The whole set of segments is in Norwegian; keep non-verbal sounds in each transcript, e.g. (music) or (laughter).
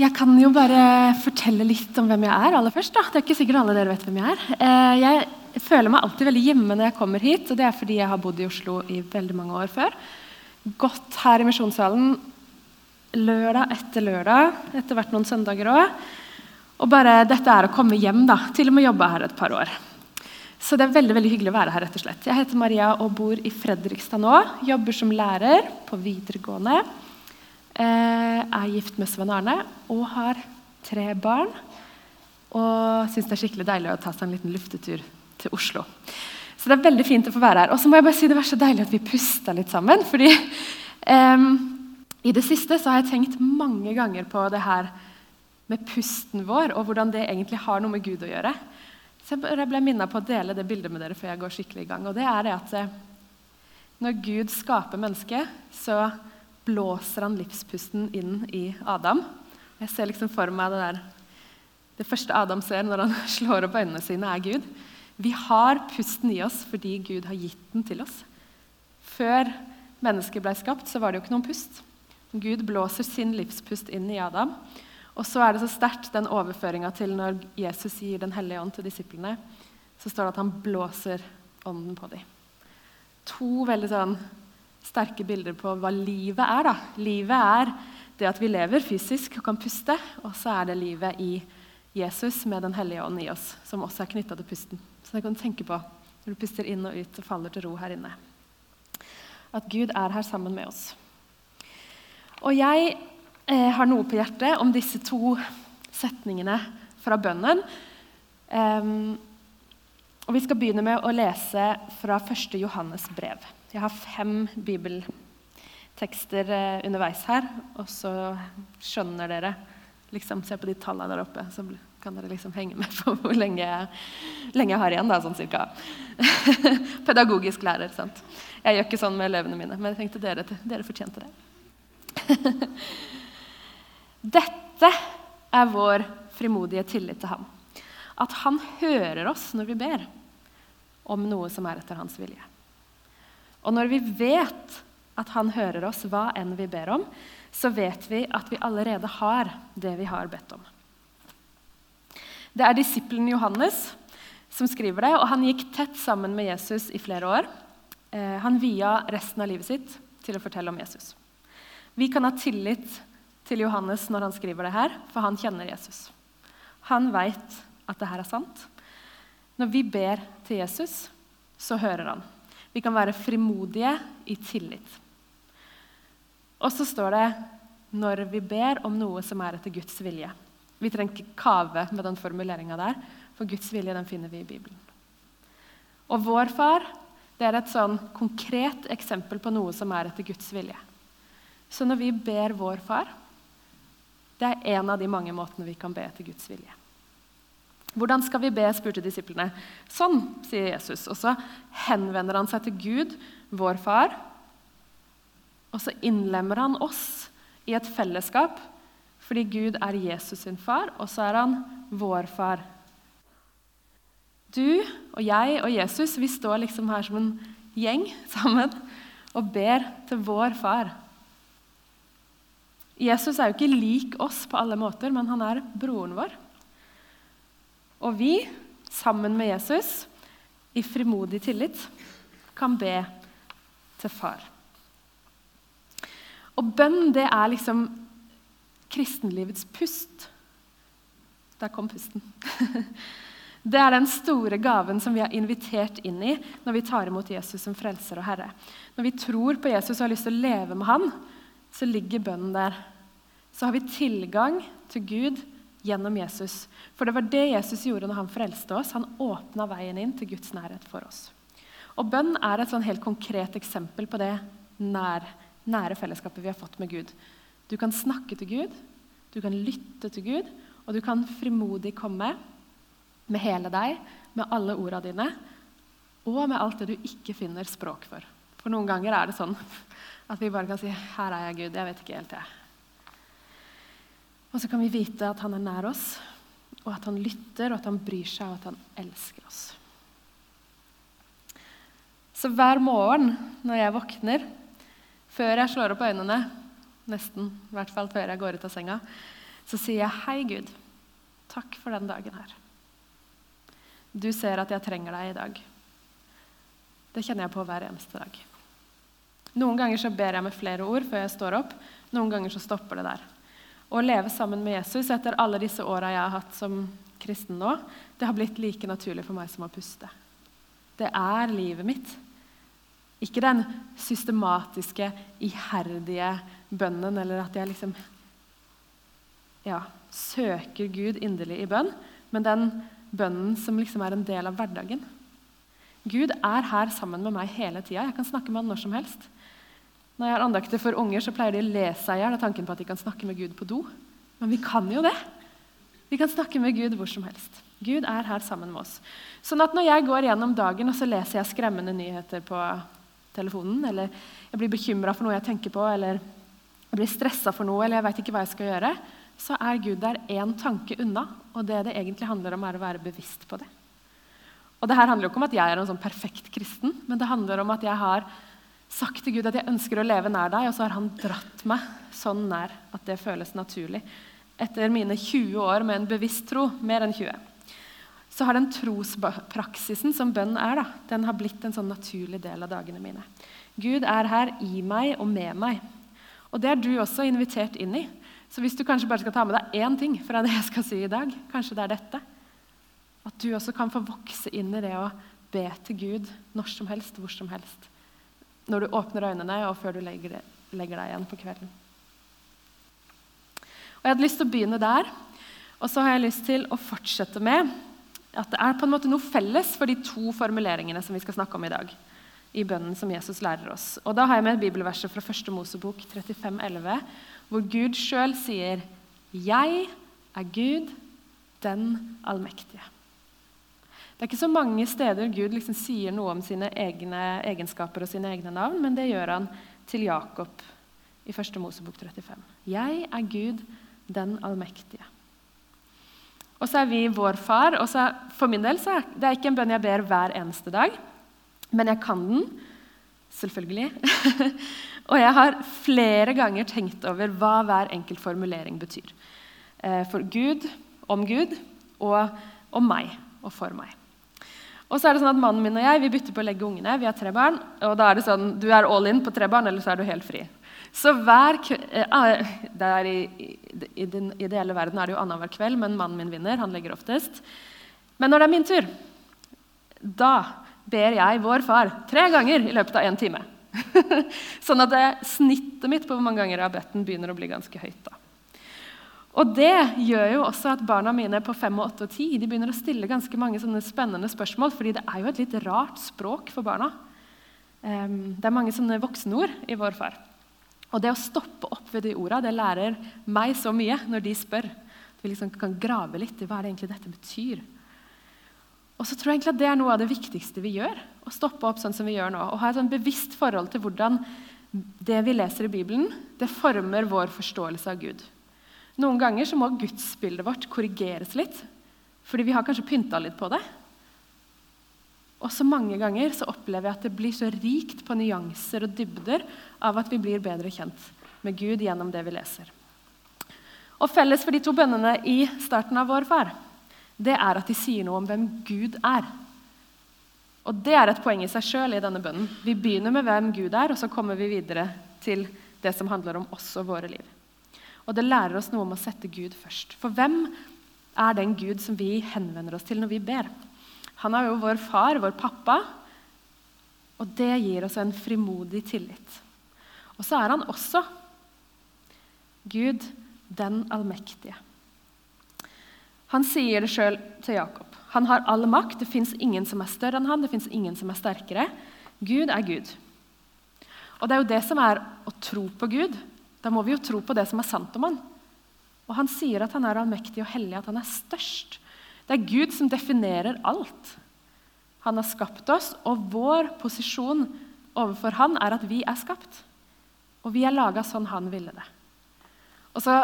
Jeg kan jo bare fortelle litt om hvem jeg er aller først. da. Det er ikke sikkert alle dere vet hvem jeg er. Eh, Jeg føler meg alltid veldig hjemme når jeg kommer hit, og det er fordi jeg har bodd i Oslo i veldig mange år før. Gått her i Misjonssalen lørdag etter lørdag, etter hvert noen søndager òg. Og bare dette er å komme hjem, da. Til og med jobba her et par år. Så det er veldig veldig hyggelig å være her. rett og slett. Jeg heter Maria og bor i Fredrikstad nå. Jobber som lærer på videregående. Eh, er gift med Sven Arne og har tre barn. Og syns det er skikkelig deilig å ta seg en liten luftetur til Oslo. Så det er veldig fint å få være her. Og så må jeg bare si det var så deilig at vi pusta litt sammen. fordi em, i det siste så har jeg tenkt mange ganger på det her med pusten vår, og hvordan det egentlig har noe med Gud å gjøre. Så jeg ble minnet på å dele det bildet med dere før jeg går skikkelig i gang. Og det er det at eh, når Gud skaper mennesket, så blåser han livspusten inn i Adam. Jeg ser liksom for meg det der Det første Adam ser når han (laughs) slår opp øynene sine, er Gud. Vi har pusten i oss fordi Gud har gitt den til oss. Før mennesket ble skapt, så var det jo ikke noen pust. Gud blåser sin livspust inn i Adam. Og så er det så sterkt den overføringa til når Jesus gir Den hellige ånd til disiplene. Så står det at han blåser ånden på dem. To veldig sånn sterke bilder på hva livet er. da. Livet er det at vi lever fysisk og kan puste, og så er det livet i Jesus med Den hellige ånd i oss, som også er knytta til pusten. Så det kan du tenke på når du puster inn og ut og faller til ro her inne. At Gud er her sammen med oss. Og jeg eh, har noe på hjertet om disse to setningene fra bønnen. Um, og Vi skal begynne med å lese fra 1. Johannes brev. Jeg har fem bibeltekster eh, underveis her, og så skjønner dere liksom, Se på de tallene der oppe, så kan dere liksom henge med (laughs) på hvor lenge jeg, lenge jeg har igjen. Da, sånn cirka. (laughs) Pedagogisk lærer. sant? Jeg gjør ikke sånn med elevene mine, men jeg tenkte dere, dere fortjente det. (laughs) Dette er vår frimodige tillit til ham. At han hører oss når vi ber om noe som er etter hans vilje. Og når vi vet at han hører oss hva enn vi ber om, så vet vi at vi allerede har det vi har bedt om. Det er disippelen Johannes som skriver det, og han gikk tett sammen med Jesus i flere år. Eh, han via resten av livet sitt til å fortelle om Jesus. Vi kan ha tillit til Johannes når han skriver det her, for han kjenner Jesus. Han veit at det her er sant. Når vi ber til Jesus, så hører han. Vi kan være frimodige i tillit. Og så står det 'når vi ber om noe som er etter Guds vilje'. Vi trenger ikke kave med den formuleringa der, for Guds vilje den finner vi i Bibelen. Og vår far det er et sånn konkret eksempel på noe som er etter Guds vilje. Så når vi ber vår far, det er en av de mange måtene vi kan be etter Guds vilje. Hvordan skal vi be, spurte disiplene. Sånn, sier Jesus. Og så henvender han seg til Gud, vår far. Og så innlemmer han oss i et fellesskap fordi Gud er Jesus sin far, og så er han vår far. Du og jeg og Jesus vi står liksom her som en gjeng sammen og ber til vår far. Jesus er jo ikke lik oss på alle måter, men han er broren vår. Og vi, sammen med Jesus, i frimodig tillit, kan be til far. Og bønn, det er liksom kristenlivets pust. Der kom pusten. (laughs) Det er den store gaven som vi har invitert inn i når vi tar imot Jesus som frelser og herre. Når vi tror på Jesus og har lyst til å leve med han, så ligger bønnen der. Så har vi tilgang til Gud gjennom Jesus. For det var det Jesus gjorde når han frelste oss. Han åpna veien inn til Guds nærhet for oss. Og bønn er et sånn helt konkret eksempel på det nær, nære fellesskapet vi har fått med Gud. Du kan snakke til Gud, du kan lytte til Gud, og du kan frimodig komme med hele deg, med alle orda dine, og med alt det du ikke finner språk for. For noen ganger er det sånn at vi bare kan si 'Her er jeg, Gud. Jeg vet ikke helt, jeg'. Og så kan vi vite at han er nær oss, og at han lytter, og at han bryr seg, og at han elsker oss. Så hver morgen når jeg våkner, før jeg slår opp øynene, nesten, i hvert fall før jeg går ut av senga, så sier jeg hei, Gud. Takk for den dagen her. Du ser at jeg trenger deg i dag. Det kjenner jeg på hver eneste dag. Noen ganger så ber jeg med flere ord før jeg står opp. Noen ganger så stopper det der. Å leve sammen med Jesus etter alle disse åra jeg har hatt som kristen nå, det har blitt like naturlig for meg som å puste. Det er livet mitt. Ikke den systematiske, iherdige bønnen, eller at jeg liksom ja, søker Gud inderlig i bønn, men den bønnen som liksom er en del av hverdagen. Gud er her sammen med meg hele tida. Jeg kan snakke med han når som helst. Når jeg har andakter for unger, så pleier de å le seg i hjel av tanken på at de kan snakke med Gud på do. Men vi kan jo det. Vi kan snakke med Gud hvor som helst. Gud er her sammen med oss. Sånn at når jeg går gjennom dagen og så leser jeg skremmende nyheter på telefonen, eller jeg blir bekymra for noe jeg tenker på, eller jeg blir stressa for noe, eller jeg veit ikke hva jeg skal gjøre, så er Gud der én tanke unna. Og det det egentlig handler om, er å være bevisst på det. Og det her handler jo ikke om at jeg er en sånn perfekt kristen, men det handler om at jeg har sagt til Gud at jeg ønsker å leve nær deg, og så har han dratt meg sånn nær at det føles naturlig. Etter mine 20 år med en bevisst tro, mer enn 20, så har den trospraksisen som bønn er, da, den har blitt en sånn naturlig del av dagene mine. Gud er her i meg og med meg. Og det er du også invitert inn i. Så hvis du kanskje bare skal ta med deg én ting fra det jeg skal si i dag, kanskje det er dette At du også kan få vokse inn i det å be til Gud når som helst, hvor som helst. Når du åpner øynene, og før du legger, legger deg igjen på kvelden. Og Jeg hadde lyst til å begynne der. Og så har jeg lyst til å fortsette med at det er på en måte noe felles for de to formuleringene som vi skal snakke om i dag. I bønnen som Jesus lærer oss. Og Da har jeg med bibelverset fra 1. Mosebok 35, 11, hvor Gud sjøl sier 'Jeg er Gud, den allmektige'. Det er ikke så mange steder Gud liksom sier noe om sine egne egenskaper og sine egne navn, men det gjør han til Jakob i 1. Mosebok 35. 'Jeg er Gud, den allmektige'. Og så er vi vår far. og så, For min del så er det ikke en bønn jeg ber hver eneste dag, men jeg kan den. Selvfølgelig. (laughs) Og jeg har flere ganger tenkt over hva hver enkelt formulering betyr. Eh, for Gud, om Gud, og om meg og for meg. Og så er det sånn at Mannen min og jeg vi bytter på å legge ungene. Vi har tre barn. og da er det sånn, Du er all in på tre barn, eller så er du helt fri. Så hver eh, ah, i, i, den ideelle verden er det jo annenhver kveld, men mannen min vinner. Han legger oftest. Men når det er min tur, da ber jeg vår far tre ganger i løpet av én time. (laughs) sånn at det, snittet mitt på hvor mange ganger jeg har bedt den, begynner å bli ganske høyt. da. Og det gjør jo også at barna mine på 5, 8 og 10 de begynner å stille ganske mange sånne spennende spørsmål, fordi det er jo et litt rart språk for barna. Um, det er mange sånne voksenord i vår far. Og det å stoppe opp ved de orda, det lærer meg så mye når de spør. At vi liksom kan grave litt i hva det egentlig dette betyr. Og så tror jeg egentlig at Det er noe av det viktigste vi gjør. Å stoppe opp sånn som vi gjør nå. Og ha et sånn bevisst forhold til hvordan det vi leser i Bibelen, det former vår forståelse av Gud. Noen ganger så må gudsbildet vårt korrigeres litt, fordi vi har kanskje pynta litt på det. Og så mange ganger så opplever jeg at det blir så rikt på nyanser og dybder av at vi blir bedre kjent med Gud gjennom det vi leser. Og Felles for de to bønnene i starten av Vår Far det er at de sier noe om hvem Gud er. Og Det er et poeng i seg sjøl i denne bønnen. Vi begynner med hvem Gud er, og så kommer vi videre til det som handler om oss og våre liv. Og Det lærer oss noe om å sette Gud først. For hvem er den Gud som vi henvender oss til når vi ber? Han er jo vår far, vår pappa, og det gir oss en frimodig tillit. Og så er han også Gud den allmektige. Han sier det sjøl til Jakob. Han har all makt. Det fins ingen som er større enn han, det fins ingen som er sterkere. Gud er Gud. Og det er jo det som er å tro på Gud. Da må vi jo tro på det som er sant om han. Og han sier at han er allmektig og hellig, at han er størst. Det er Gud som definerer alt. Han har skapt oss, og vår posisjon overfor han er at vi er skapt. Og vi er laga sånn han ville det. Og så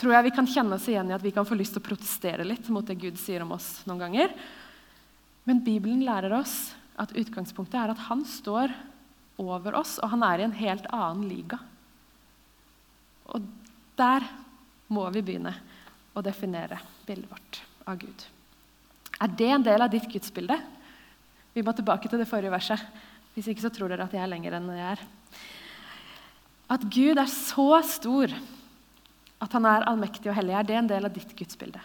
tror jeg vi kan kjenne oss igjen i at vi kan få lyst til å protestere litt mot det Gud sier om oss noen ganger. Men Bibelen lærer oss at utgangspunktet er at han står over oss, og han er i en helt annen liga. Og der må vi begynne. å definere bildet vårt av Gud. Er det en del av ditt gudsbilde? Vi må tilbake til det forrige verset. Hvis ikke så tror dere at jeg er lenger enn jeg er. At Gud er så stor at han er allmektig og hellig, er det en del av ditt gudsbilde?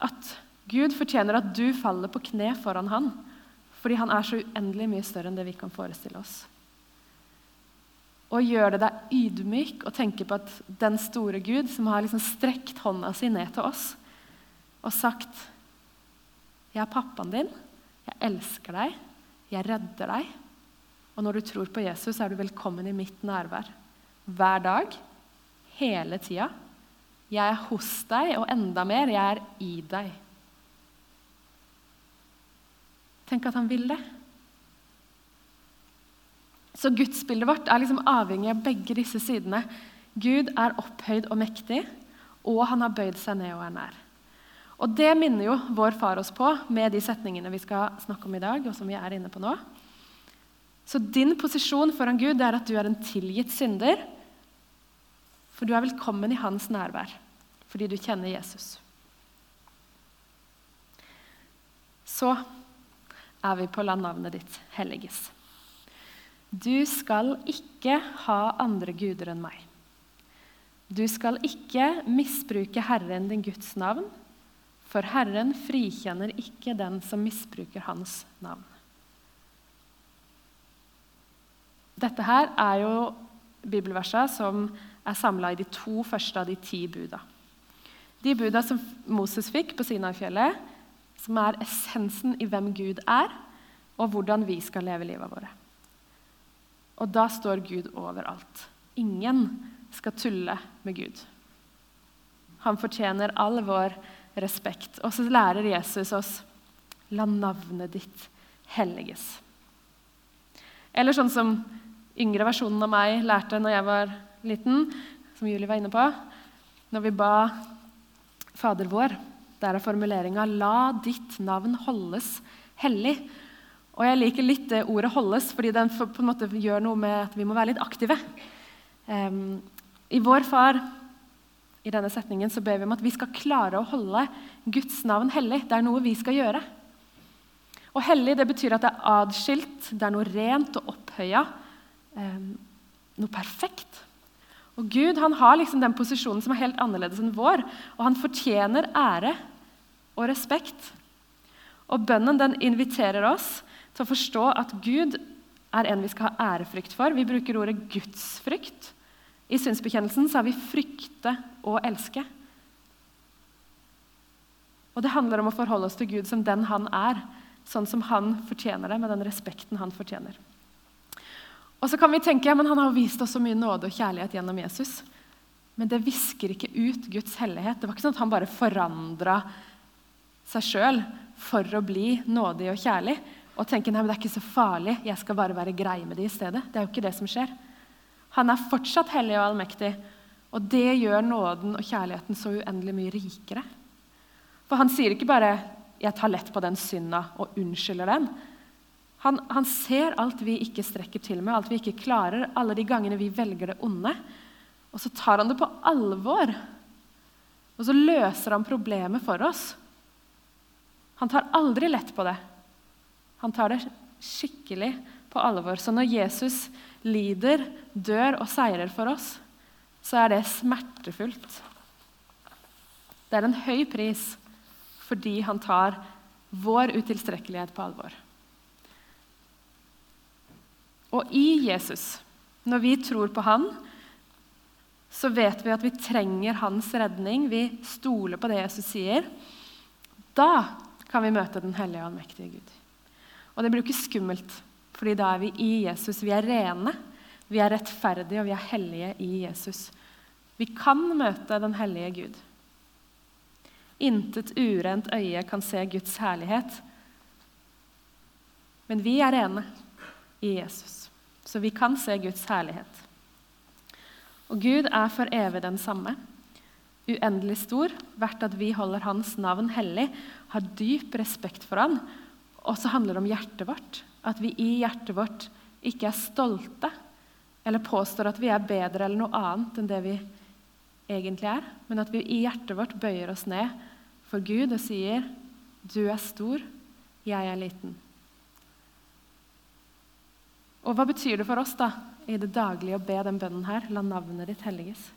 At Gud fortjener at du faller på kne foran han, fordi han er så uendelig mye større enn det vi kan forestille oss. Og gjør det deg ydmyk og tenke på at den store Gud, som har liksom strekt hånda si ned til oss og sagt 'Jeg er pappaen din. Jeg elsker deg. Jeg redder deg.' Og når du tror på Jesus, er du velkommen i mitt nærvær. Hver dag. Hele tida. Jeg er hos deg, og enda mer, jeg er i deg. Tenk at han vil det. Så gudsbildet vårt er liksom avhengig av begge disse sidene. Gud er opphøyd og mektig, og han har bøyd seg ned og er nær. Og Det minner jo vår far oss på med de setningene vi skal snakke om i dag. og som vi er inne på nå. Så din posisjon foran Gud er at du er en tilgitt synder. For du er velkommen i hans nærvær fordi du kjenner Jesus. Så er vi på la navnet ditt helliges. Du skal ikke ha andre guder enn meg. Du skal ikke misbruke Herren din Guds navn, for Herren frikjenner ikke den som misbruker hans navn. Dette her er jo bibelversa som er samla i de to første av de ti buda. De buda som Moses fikk på Sinai-fjellet, som er essensen i hvem Gud er, og hvordan vi skal leve livet våre. Og da står Gud overalt. Ingen skal tulle med Gud. Han fortjener all vår respekt. Og så lærer Jesus oss la navnet ditt helliges. Eller sånn som yngre versjonen av meg lærte når jeg var liten, som Julie var inne på. Når vi ba Fader vår, der er formuleringa 'La ditt navn holdes hellig'. Og jeg liker litt det ordet 'holdes', fordi den på en måte gjør noe med at vi må være litt aktive. Um, I Vår Far i denne setningen så ber vi om at vi skal klare å holde Guds navn hellig. Det er noe vi skal gjøre. Og hellig det betyr at det er adskilt, det er noe rent og opphøya. Um, noe perfekt. Og Gud han har liksom den posisjonen som er helt annerledes enn vår, og han fortjener ære og respekt. Og Bønnen den inviterer oss til å forstå at Gud er en vi skal ha ærefrykt for. Vi bruker ordet gudsfrykt. I synsbekjennelsen sa vi 'frykte og elske'. Og Det handler om å forholde oss til Gud som den han er, sånn som han fortjener det, med den respekten han fortjener. Og så kan vi tenke men han har vist oss så mye nåde og kjærlighet gjennom Jesus. Men det visker ikke ut Guds hellighet. Det var ikke sånn at han bare forandra seg sjøl for å bli nådig og kjærlig og tenke nei, men det er ikke så farlig, jeg skal bare være grei med det i stedet. Det er jo ikke det som skjer. Han er fortsatt hellig og allmektig, og det gjør nåden og kjærligheten så uendelig mye rikere. For han sier ikke bare 'jeg tar lett på den synda' og unnskylder den. Han, han, ser alt vi ikke strekker til med, alt vi ikke klarer, alle de gangene vi velger det onde. Og så tar han det på alvor. Og så løser han problemet for oss. Han tar aldri lett på det. Han tar det skikkelig på alvor. Så når Jesus lider, dør og seirer for oss, så er det smertefullt. Det er en høy pris fordi han tar vår utilstrekkelighet på alvor. Og i Jesus, når vi tror på han, så vet vi at vi trenger hans redning. Vi stoler på det Jesus sier. Da kan vi møte den hellige og allmektige Gud. Og det blir jo ikke skummelt, fordi da er vi i Jesus. Vi er rene, vi er rettferdige, og vi er hellige i Jesus. Vi kan møte den hellige Gud. Intet urent øye kan se Guds herlighet. Men vi er rene i Jesus. Så vi kan se Guds herlighet. Og Gud er for evig den samme. Uendelig stor, verdt at vi holder Hans navn hellig, har dyp respekt for Han. Og så handler det om hjertet vårt. At vi i hjertet vårt ikke er stolte eller påstår at vi er bedre eller noe annet enn det vi egentlig er, men at vi i hjertet vårt bøyer oss ned for Gud og sier, 'Du er stor, jeg er liten'. Og hva betyr det for oss da, i det daglige å be den bønnen her? La navnet ditt helliges.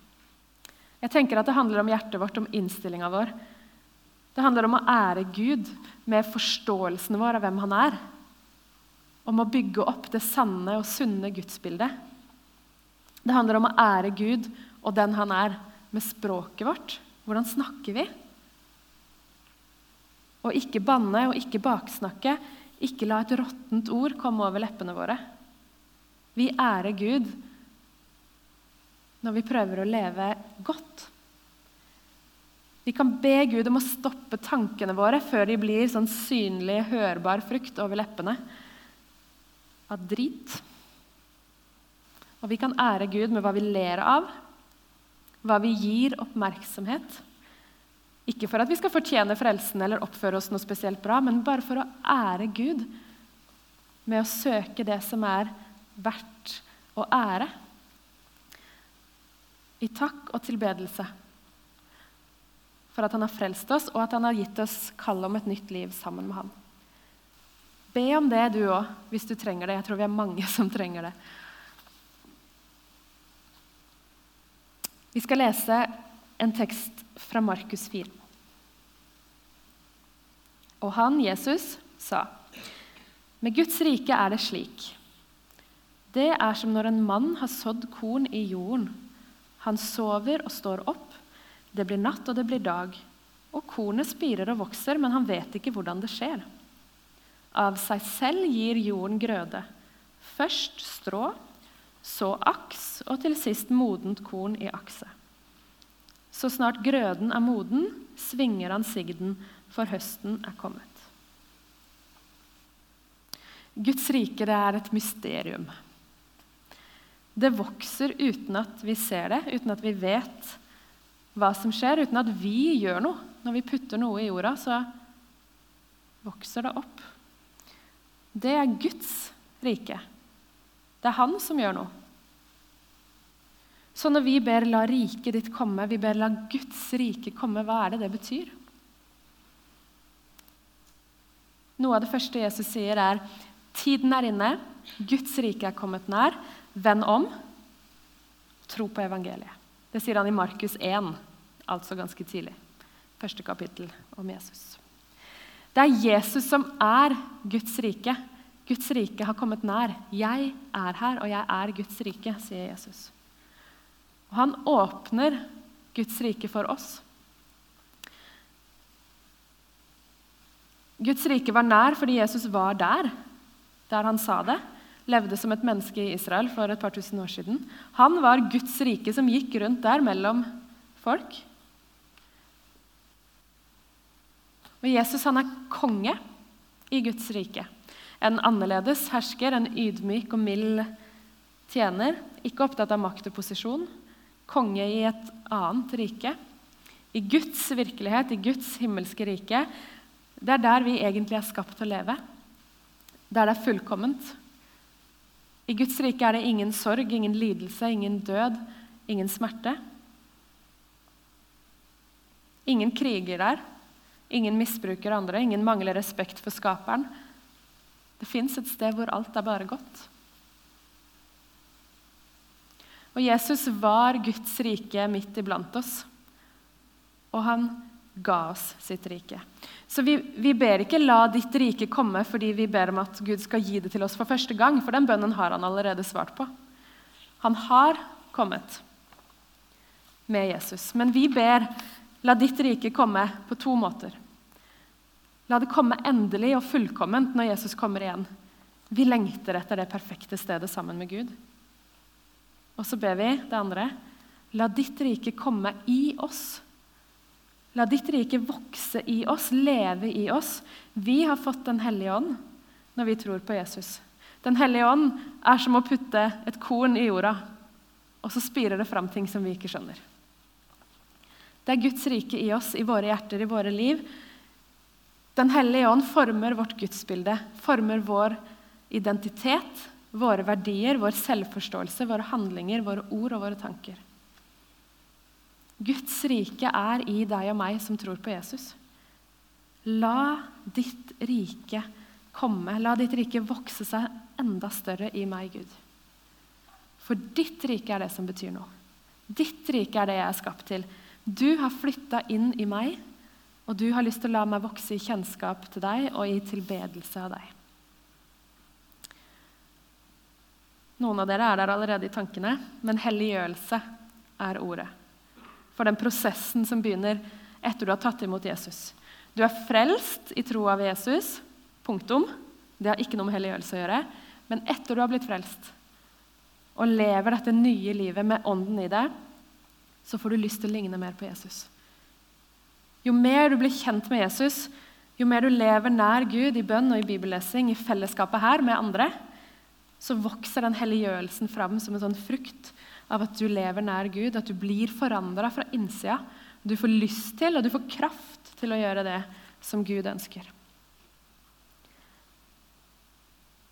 Jeg tenker at Det handler om hjertet vårt, om innstillinga vår. Det handler om å ære Gud med forståelsen vår av hvem han er. Om å bygge opp det sanne og sunne gudsbildet. Det handler om å ære Gud og den han er, med språket vårt. Hvordan snakker vi? Og ikke banne og ikke baksnakke. Ikke la et råttent ord komme over leppene våre. Vi ærer Gud når vi prøver å leve godt. Vi kan be Gud om å stoppe tankene våre før de blir sånn synlig, hørbar frukt over leppene av drit. Og vi kan ære Gud med hva vi ler av, hva vi gir oppmerksomhet. Ikke for at vi skal fortjene frelsen eller oppføre oss noe spesielt bra, men bare for å ære Gud med å søke det som er verdt å ære. I takk og tilbedelse for at han har frelst oss, og at han har gitt oss kall om et nytt liv sammen med han. Be om det, du òg, hvis du trenger det. Jeg tror vi er mange som trenger det. Vi skal lese en tekst fra Markus 4. Og han, Jesus, sa, med Guds rike er det slik. Det er som når en mann har sådd korn i jorden. Han sover og står opp. Det blir natt, og det blir dag. Og kornet spirer og vokser, men han vet ikke hvordan det skjer. Av seg selv gir jorden grøde. Først strå, så aks og til sist modent korn i akset. Så snart grøden er moden, svinger han sigden, for høsten er kommet. Guds rike er et mysterium. Det vokser uten at vi ser det, uten at vi vet hva som skjer, uten at vi gjør noe. Når vi putter noe i jorda, så vokser det opp. Det er Guds rike. Det er han som gjør noe. Så når vi ber 'la riket ditt komme', vi ber 'la Guds rike komme', hva er det det betyr? Noe av det første Jesus sier, er 'tiden er inne, Guds rike er kommet nær', vend om, tro på evangeliet'. Det sier han i Markus 1, altså ganske tidlig. Første kapittel om Jesus. Det er Jesus som er Guds rike. Guds rike har kommet nær. Jeg er her, og jeg er Guds rike, sier Jesus. Og han åpner Guds rike for oss. Guds rike var nær fordi Jesus var der, der han sa det. Levde som et menneske i Israel for et par tusen år siden. Han var Guds rike som gikk rundt der mellom folk. Og Jesus han er konge i Guds rike. En annerledes hersker, en ydmyk og mild tjener. Ikke opptatt av makt og posisjon. Konge i et annet rike. I Guds virkelighet, i Guds himmelske rike. Det er der vi egentlig er skapt til å leve. Der det er fullkomment. I Guds rike er det ingen sorg, ingen lidelse, ingen død, ingen smerte. Ingen kriger der. Ingen misbruker andre, ingen mangler respekt for skaperen. Det fins et sted hvor alt er bare godt. Og Jesus var Guds rike midt iblant oss, og han ga oss sitt rike. Så vi, vi, ber ikke 'la ditt rike komme' fordi vi ber om at Gud skal gi det til oss for første gang, for den bønnen har han allerede svart på. Han har kommet med Jesus. Men vi ber 'la ditt rike komme' på to måter. La det komme endelig og fullkomment når Jesus kommer igjen. Vi lengter etter det perfekte stedet sammen med Gud. Og så ber vi det andre. La ditt rike komme i oss. La ditt rike vokse i oss, leve i oss. Vi har fått Den hellige ånd når vi tror på Jesus. Den hellige ånd er som å putte et korn i jorda, og så spirer det fram ting som vi ikke skjønner. Det er Guds rike i oss, i våre hjerter, i våre liv. Den hellige ånd former vårt gudsbilde, former vår identitet, våre verdier, vår selvforståelse, våre handlinger, våre ord og våre tanker. Guds rike er i deg og meg som tror på Jesus. La ditt rike komme, la ditt rike vokse seg enda større i meg, Gud. For ditt rike er det som betyr noe. Ditt rike er det jeg er skapt til. Du har flytta inn i meg, og du har lyst til å la meg vokse i kjennskap til deg og i tilbedelse av deg. Noen av dere er der allerede i tankene, men helliggjørelse er ordet. For den prosessen som begynner etter du har tatt imot Jesus. Du er frelst i tro av Jesus. Punktum. Det har ikke noe med helliggjørelse å gjøre. Men etter du har blitt frelst og lever dette nye livet med ånden i deg, så får du lyst til å ligne mer på Jesus. Jo mer du blir kjent med Jesus, jo mer du lever nær Gud i bønn og i bibellesing, i fellesskapet her med andre, så vokser den helliggjørelsen fram som en sånn frukt av at du lever nær Gud, at du blir forandra fra innsida. Du får lyst til, og du får kraft til å gjøre det som Gud ønsker.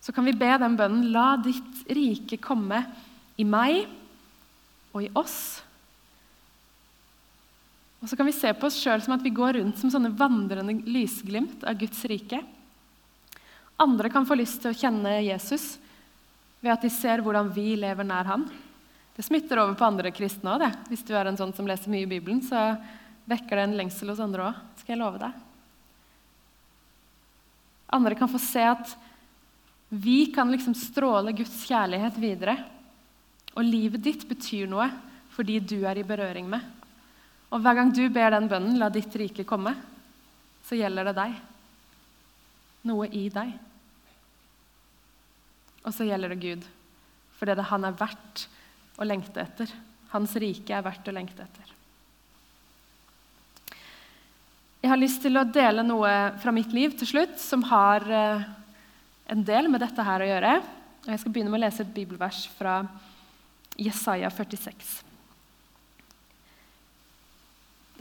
Så kan vi be den bønnen La ditt rike komme i meg og i oss. Og så kan vi se på oss sjøl som at vi går rundt som sånne vandrende lysglimt av Guds rike. Andre kan få lyst til å kjenne Jesus ved at de ser hvordan vi lever nær han. Det smitter over på andre kristne òg. Hvis du er en sånn som leser mye i Bibelen, så vekker det en lengsel hos andre òg. Skal jeg love deg. Andre kan få se at vi kan liksom stråle Guds kjærlighet videre. Og livet ditt betyr noe fordi du er i berøring med. Og hver gang du ber den bønnen 'La ditt rike komme', så gjelder det deg. Noe i deg. Og så gjelder det Gud. For det er det han er verdt å lengte etter. Hans rike er verdt å lengte etter. Jeg har lyst til å dele noe fra mitt liv til slutt som har eh, en del med dette her å gjøre. Jeg skal begynne med å lese et bibelvers fra Jesaja 46.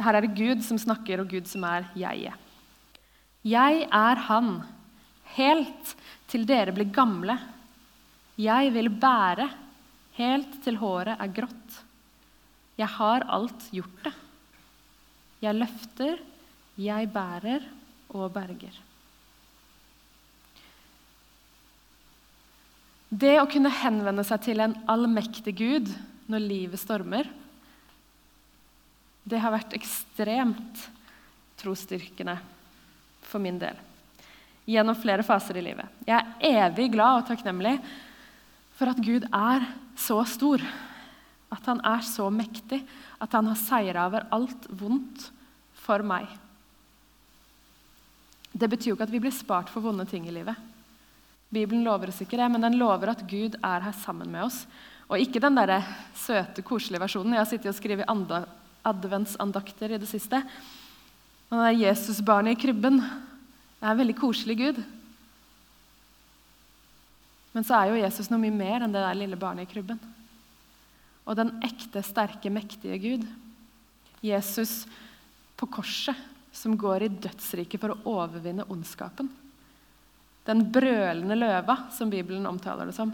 Her er det Gud som snakker, og Gud som er jeget. Jeg er Han, helt til dere blir gamle. Jeg vil bære helt til håret er grått. Jeg har alt gjort det. Jeg løfter, jeg bærer og berger. Det å kunne henvende seg til en allmektig Gud når livet stormer, det har vært ekstremt trosstyrkende for min del. Gjennom flere faser i livet. Jeg er evig glad og takknemlig for at Gud er så stor, at han er så mektig, at han har seira over alt vondt for meg. Det betyr jo ikke at vi blir spart for vonde ting i livet. Bibelen lover oss ikke det, men den lover at Gud er her sammen med oss. Og ikke den der søte, koselige versjonen. Jeg har sittet og skrevet adventsandakter i det siste. Og det er Jesusbarnet i krybben. Det er en veldig koselig Gud. Men så er jo Jesus noe mye mer enn det der lille barnet i krybben. Og den ekte, sterke, mektige Gud. Jesus på korset, som går i dødsriket for å overvinne ondskapen. Den brølende løva, som Bibelen omtaler det som.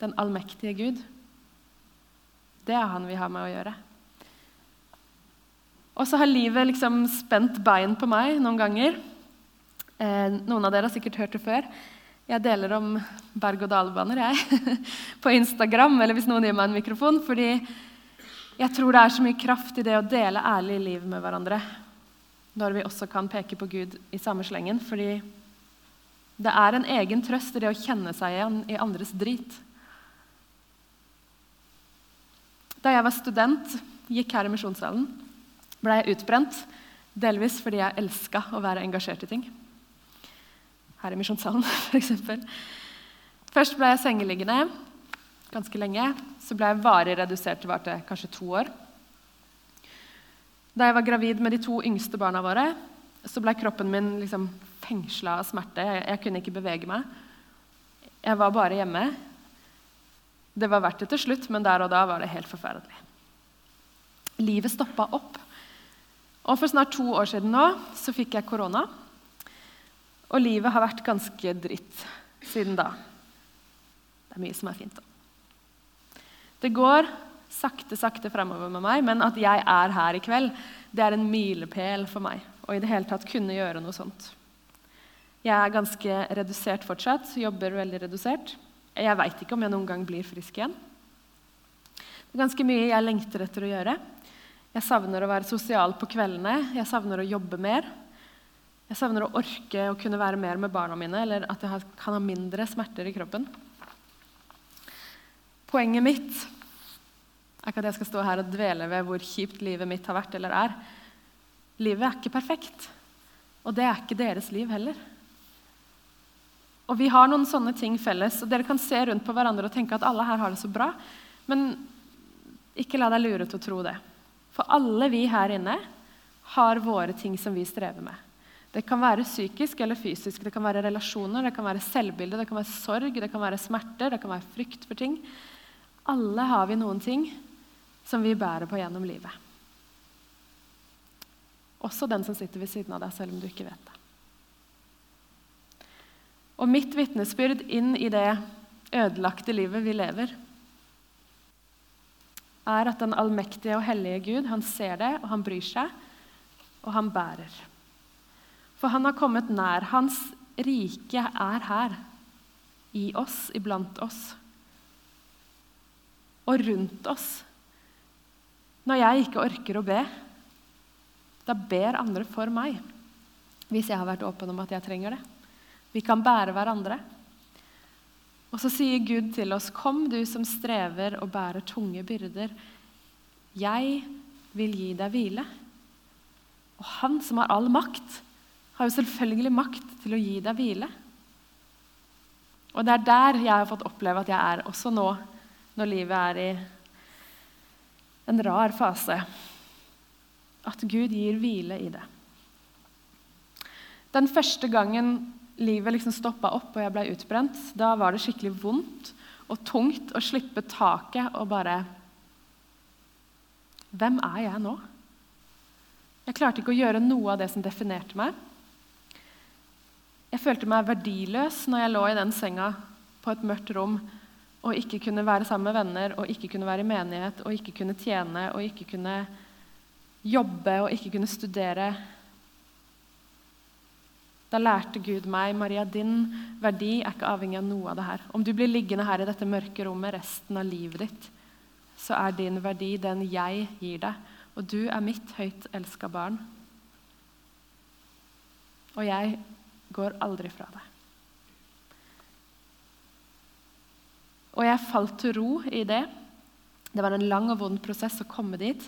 Den allmektige Gud. Det er han vi har med å gjøre. Og så har livet liksom spent bein på meg noen ganger. Eh, noen av dere har sikkert hørt det før. Jeg deler om berg-og-dal-baner jeg, (laughs) på Instagram, eller hvis noen gir meg en mikrofon. Fordi jeg tror det er så mye kraft i det å dele ærlig liv med hverandre. Når vi også kan peke på Gud i samme slengen. Fordi det er en egen trøst i det å kjenne seg igjen i andres drit. Da jeg var student, gikk her i Misjonssalen, ble jeg utbrent. Delvis fordi jeg elska å være engasjert i ting her i Misjonssalen (laughs) f.eks. Først ble jeg sengeliggende ganske lenge. Så ble jeg varig redusert til varte kanskje to år. Da jeg var gravid med de to yngste barna våre, så ble kroppen min liksom fengsla av smerte. Jeg, jeg, kunne ikke bevege meg. Jeg var bare hjemme. Det var verdt det til slutt, men der og da var det helt forferdelig. Livet stoppa opp. Og For snart to år siden nå så fikk jeg korona. Og livet har vært ganske dritt siden da. Det er mye som er fint, da. Det går sakte, sakte fremover med meg, men at jeg er her i kveld, det er en milepæl for meg. Og i det hele tatt kunne gjøre noe sånt. Jeg er ganske redusert fortsatt, jobber veldig redusert. Jeg veit ikke om jeg noen gang blir frisk igjen. Det er ganske mye jeg lengter etter å gjøre. Jeg savner å være sosial på kveldene, jeg savner å jobbe mer. Jeg savner å orke å kunne være mer med barna mine, eller at jeg kan ha mindre smerter i kroppen. Poenget mitt er ikke at jeg skal stå her og dvele ved hvor kjipt livet mitt har vært eller er. Livet er ikke perfekt, og det er ikke deres liv heller. Og Vi har noen sånne ting felles, og dere kan se rundt på hverandre og tenke at alle her har det så bra, men ikke la deg lure til å tro det. For alle vi her inne har våre ting som vi strever med. Det kan være psykisk eller fysisk, det kan være relasjoner, det kan være selvbilde, det kan være sorg, det kan være smerter, det kan være frykt for ting. Alle har vi noen ting som vi bærer på gjennom livet. Også den som sitter ved siden av deg, selv om du ikke vet det. Og mitt vitnesbyrd inn i det ødelagte livet vi lever, er at den allmektige og hellige Gud han ser det, og han bryr seg, og han bærer. For han har kommet nær. Hans rike er her, i oss, iblant oss. Og rundt oss. Når jeg ikke orker å be, da ber andre for meg. Hvis jeg har vært åpen om at jeg trenger det. Vi kan bære hverandre. Og så sier Gud til oss, 'Kom, du som strever og bærer tunge byrder. Jeg vil gi deg hvile.' Og han som har all makt, har jo selvfølgelig makt til å gi deg hvile. Og det er der jeg har fått oppleve at jeg er også nå, når livet er i en rar fase. At Gud gir hvile i det. Den første gangen livet liksom stoppa opp og jeg ble utbrent, da var det skikkelig vondt og tungt å slippe taket og bare Hvem er jeg nå? Jeg klarte ikke å gjøre noe av det som definerte meg. Jeg følte meg verdiløs når jeg lå i den senga på et mørkt rom og ikke kunne være sammen med venner og ikke kunne være i menighet og ikke kunne tjene og ikke kunne jobbe og ikke kunne studere. Da lærte Gud meg Maria, din verdi er ikke avhengig av noe av det her. Om du blir liggende her i dette mørke rommet resten av livet ditt, så er din verdi den jeg gir deg. Og du er mitt høyt elska barn. Og jeg går aldri fra deg. Og jeg falt til ro i det. Det var en lang og vond prosess å komme dit.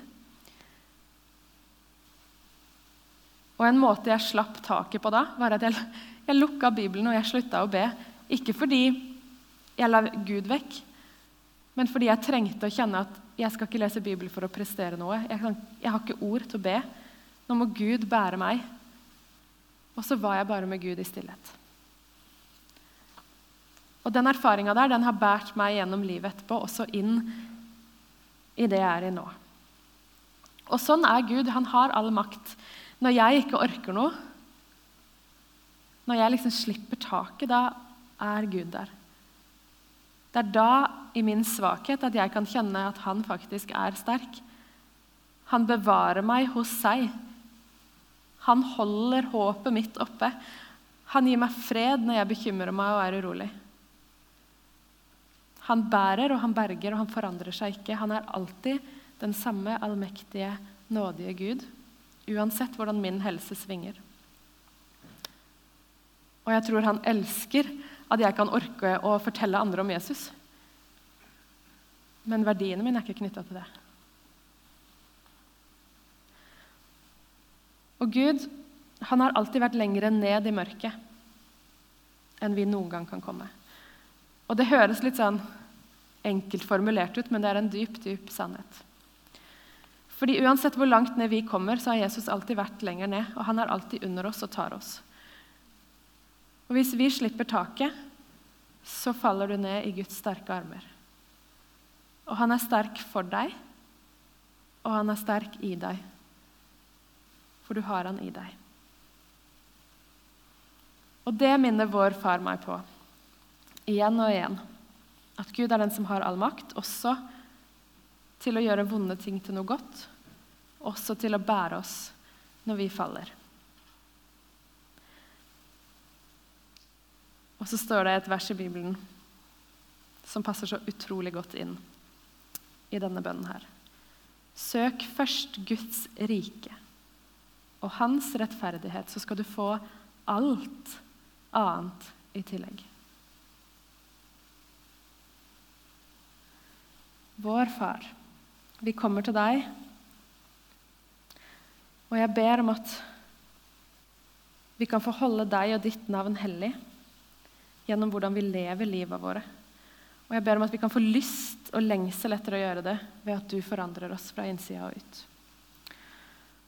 Og en måte jeg slapp taket på da, var at jeg, jeg lukka Bibelen og jeg slutta å be. Ikke fordi jeg la Gud vekk, men fordi jeg trengte å kjenne at jeg skal ikke lese Bibelen for å prestere noe. Jeg, kan, jeg har ikke ord til å be. Nå må Gud bære meg. Og så var jeg bare med Gud i stillhet. Og Den erfaringa der den har båret meg gjennom livet etterpå, også inn i det jeg er i nå. Og sånn er Gud. Han har all makt. Når jeg ikke orker noe, når jeg liksom slipper taket, da er Gud der. Det er da, i min svakhet, at jeg kan kjenne at han faktisk er sterk. Han bevarer meg hos seg. Han holder håpet mitt oppe. Han gir meg fred når jeg bekymrer meg og er urolig. Han bærer og han berger, og han forandrer seg ikke. Han er alltid den samme allmektige, nådige Gud uansett hvordan min helse svinger. Og jeg tror han elsker at jeg kan orke å fortelle andre om Jesus. Men verdiene mine er ikke knytta til det. Og Gud han har alltid vært lenger ned i mørket enn vi noen gang kan komme. Og Det høres litt sånn enkelt formulert ut, men det er en dyp, dyp sannhet. Fordi Uansett hvor langt ned vi kommer, så har Jesus alltid vært lenger ned. Og han er alltid under oss og tar oss. Og Hvis vi slipper taket, så faller du ned i Guds sterke armer. Og han er sterk for deg, og han er sterk i deg. For du har han i deg. Og det minner vår far meg på, igjen og igjen, at Gud er den som har all makt, også til å gjøre vonde ting til noe godt, også til å bære oss når vi faller. Og så står det et vers i Bibelen som passer så utrolig godt inn i denne bønnen her. Søk først Guds rike og hans rettferdighet, så skal du få alt annet i tillegg. Vår Far, vi kommer til deg, og jeg ber om at vi kan få holde deg og ditt navn hellig gjennom hvordan vi lever livet våre. Og jeg ber om at vi kan få lyst og lengsel etter å gjøre det ved at du forandrer oss fra innsida og ut.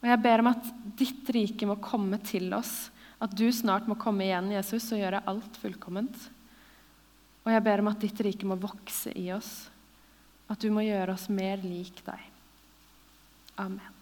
Og jeg ber om at ditt rike må komme til oss, at du snart må komme igjen, Jesus, og gjøre alt fullkomment. Og jeg ber om at ditt rike må vokse i oss, at du må gjøre oss mer lik deg. Amen.